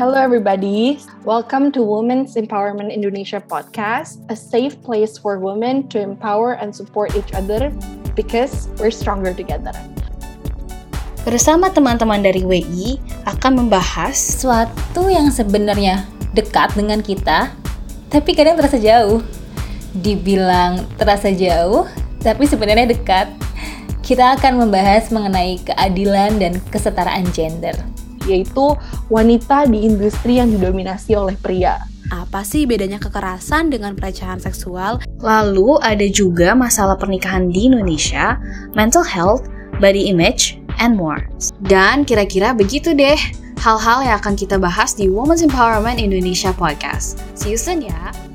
Hello, everybody. Welcome to Women's Empowerment Indonesia podcast, a safe place for women to empower and support each other because we're stronger together. Bersama teman-teman dari WI akan membahas sesuatu yang sebenarnya dekat dengan kita, tapi kadang terasa jauh. Dibilang terasa jauh, tapi sebenarnya dekat. Kita akan membahas mengenai keadilan dan kesetaraan gender yaitu wanita di industri yang didominasi oleh pria. Apa sih bedanya kekerasan dengan pelecehan seksual? Lalu ada juga masalah pernikahan di Indonesia, mental health, body image, and more. Dan kira-kira begitu deh hal-hal yang akan kita bahas di Women's Empowerment Indonesia Podcast. See you soon ya!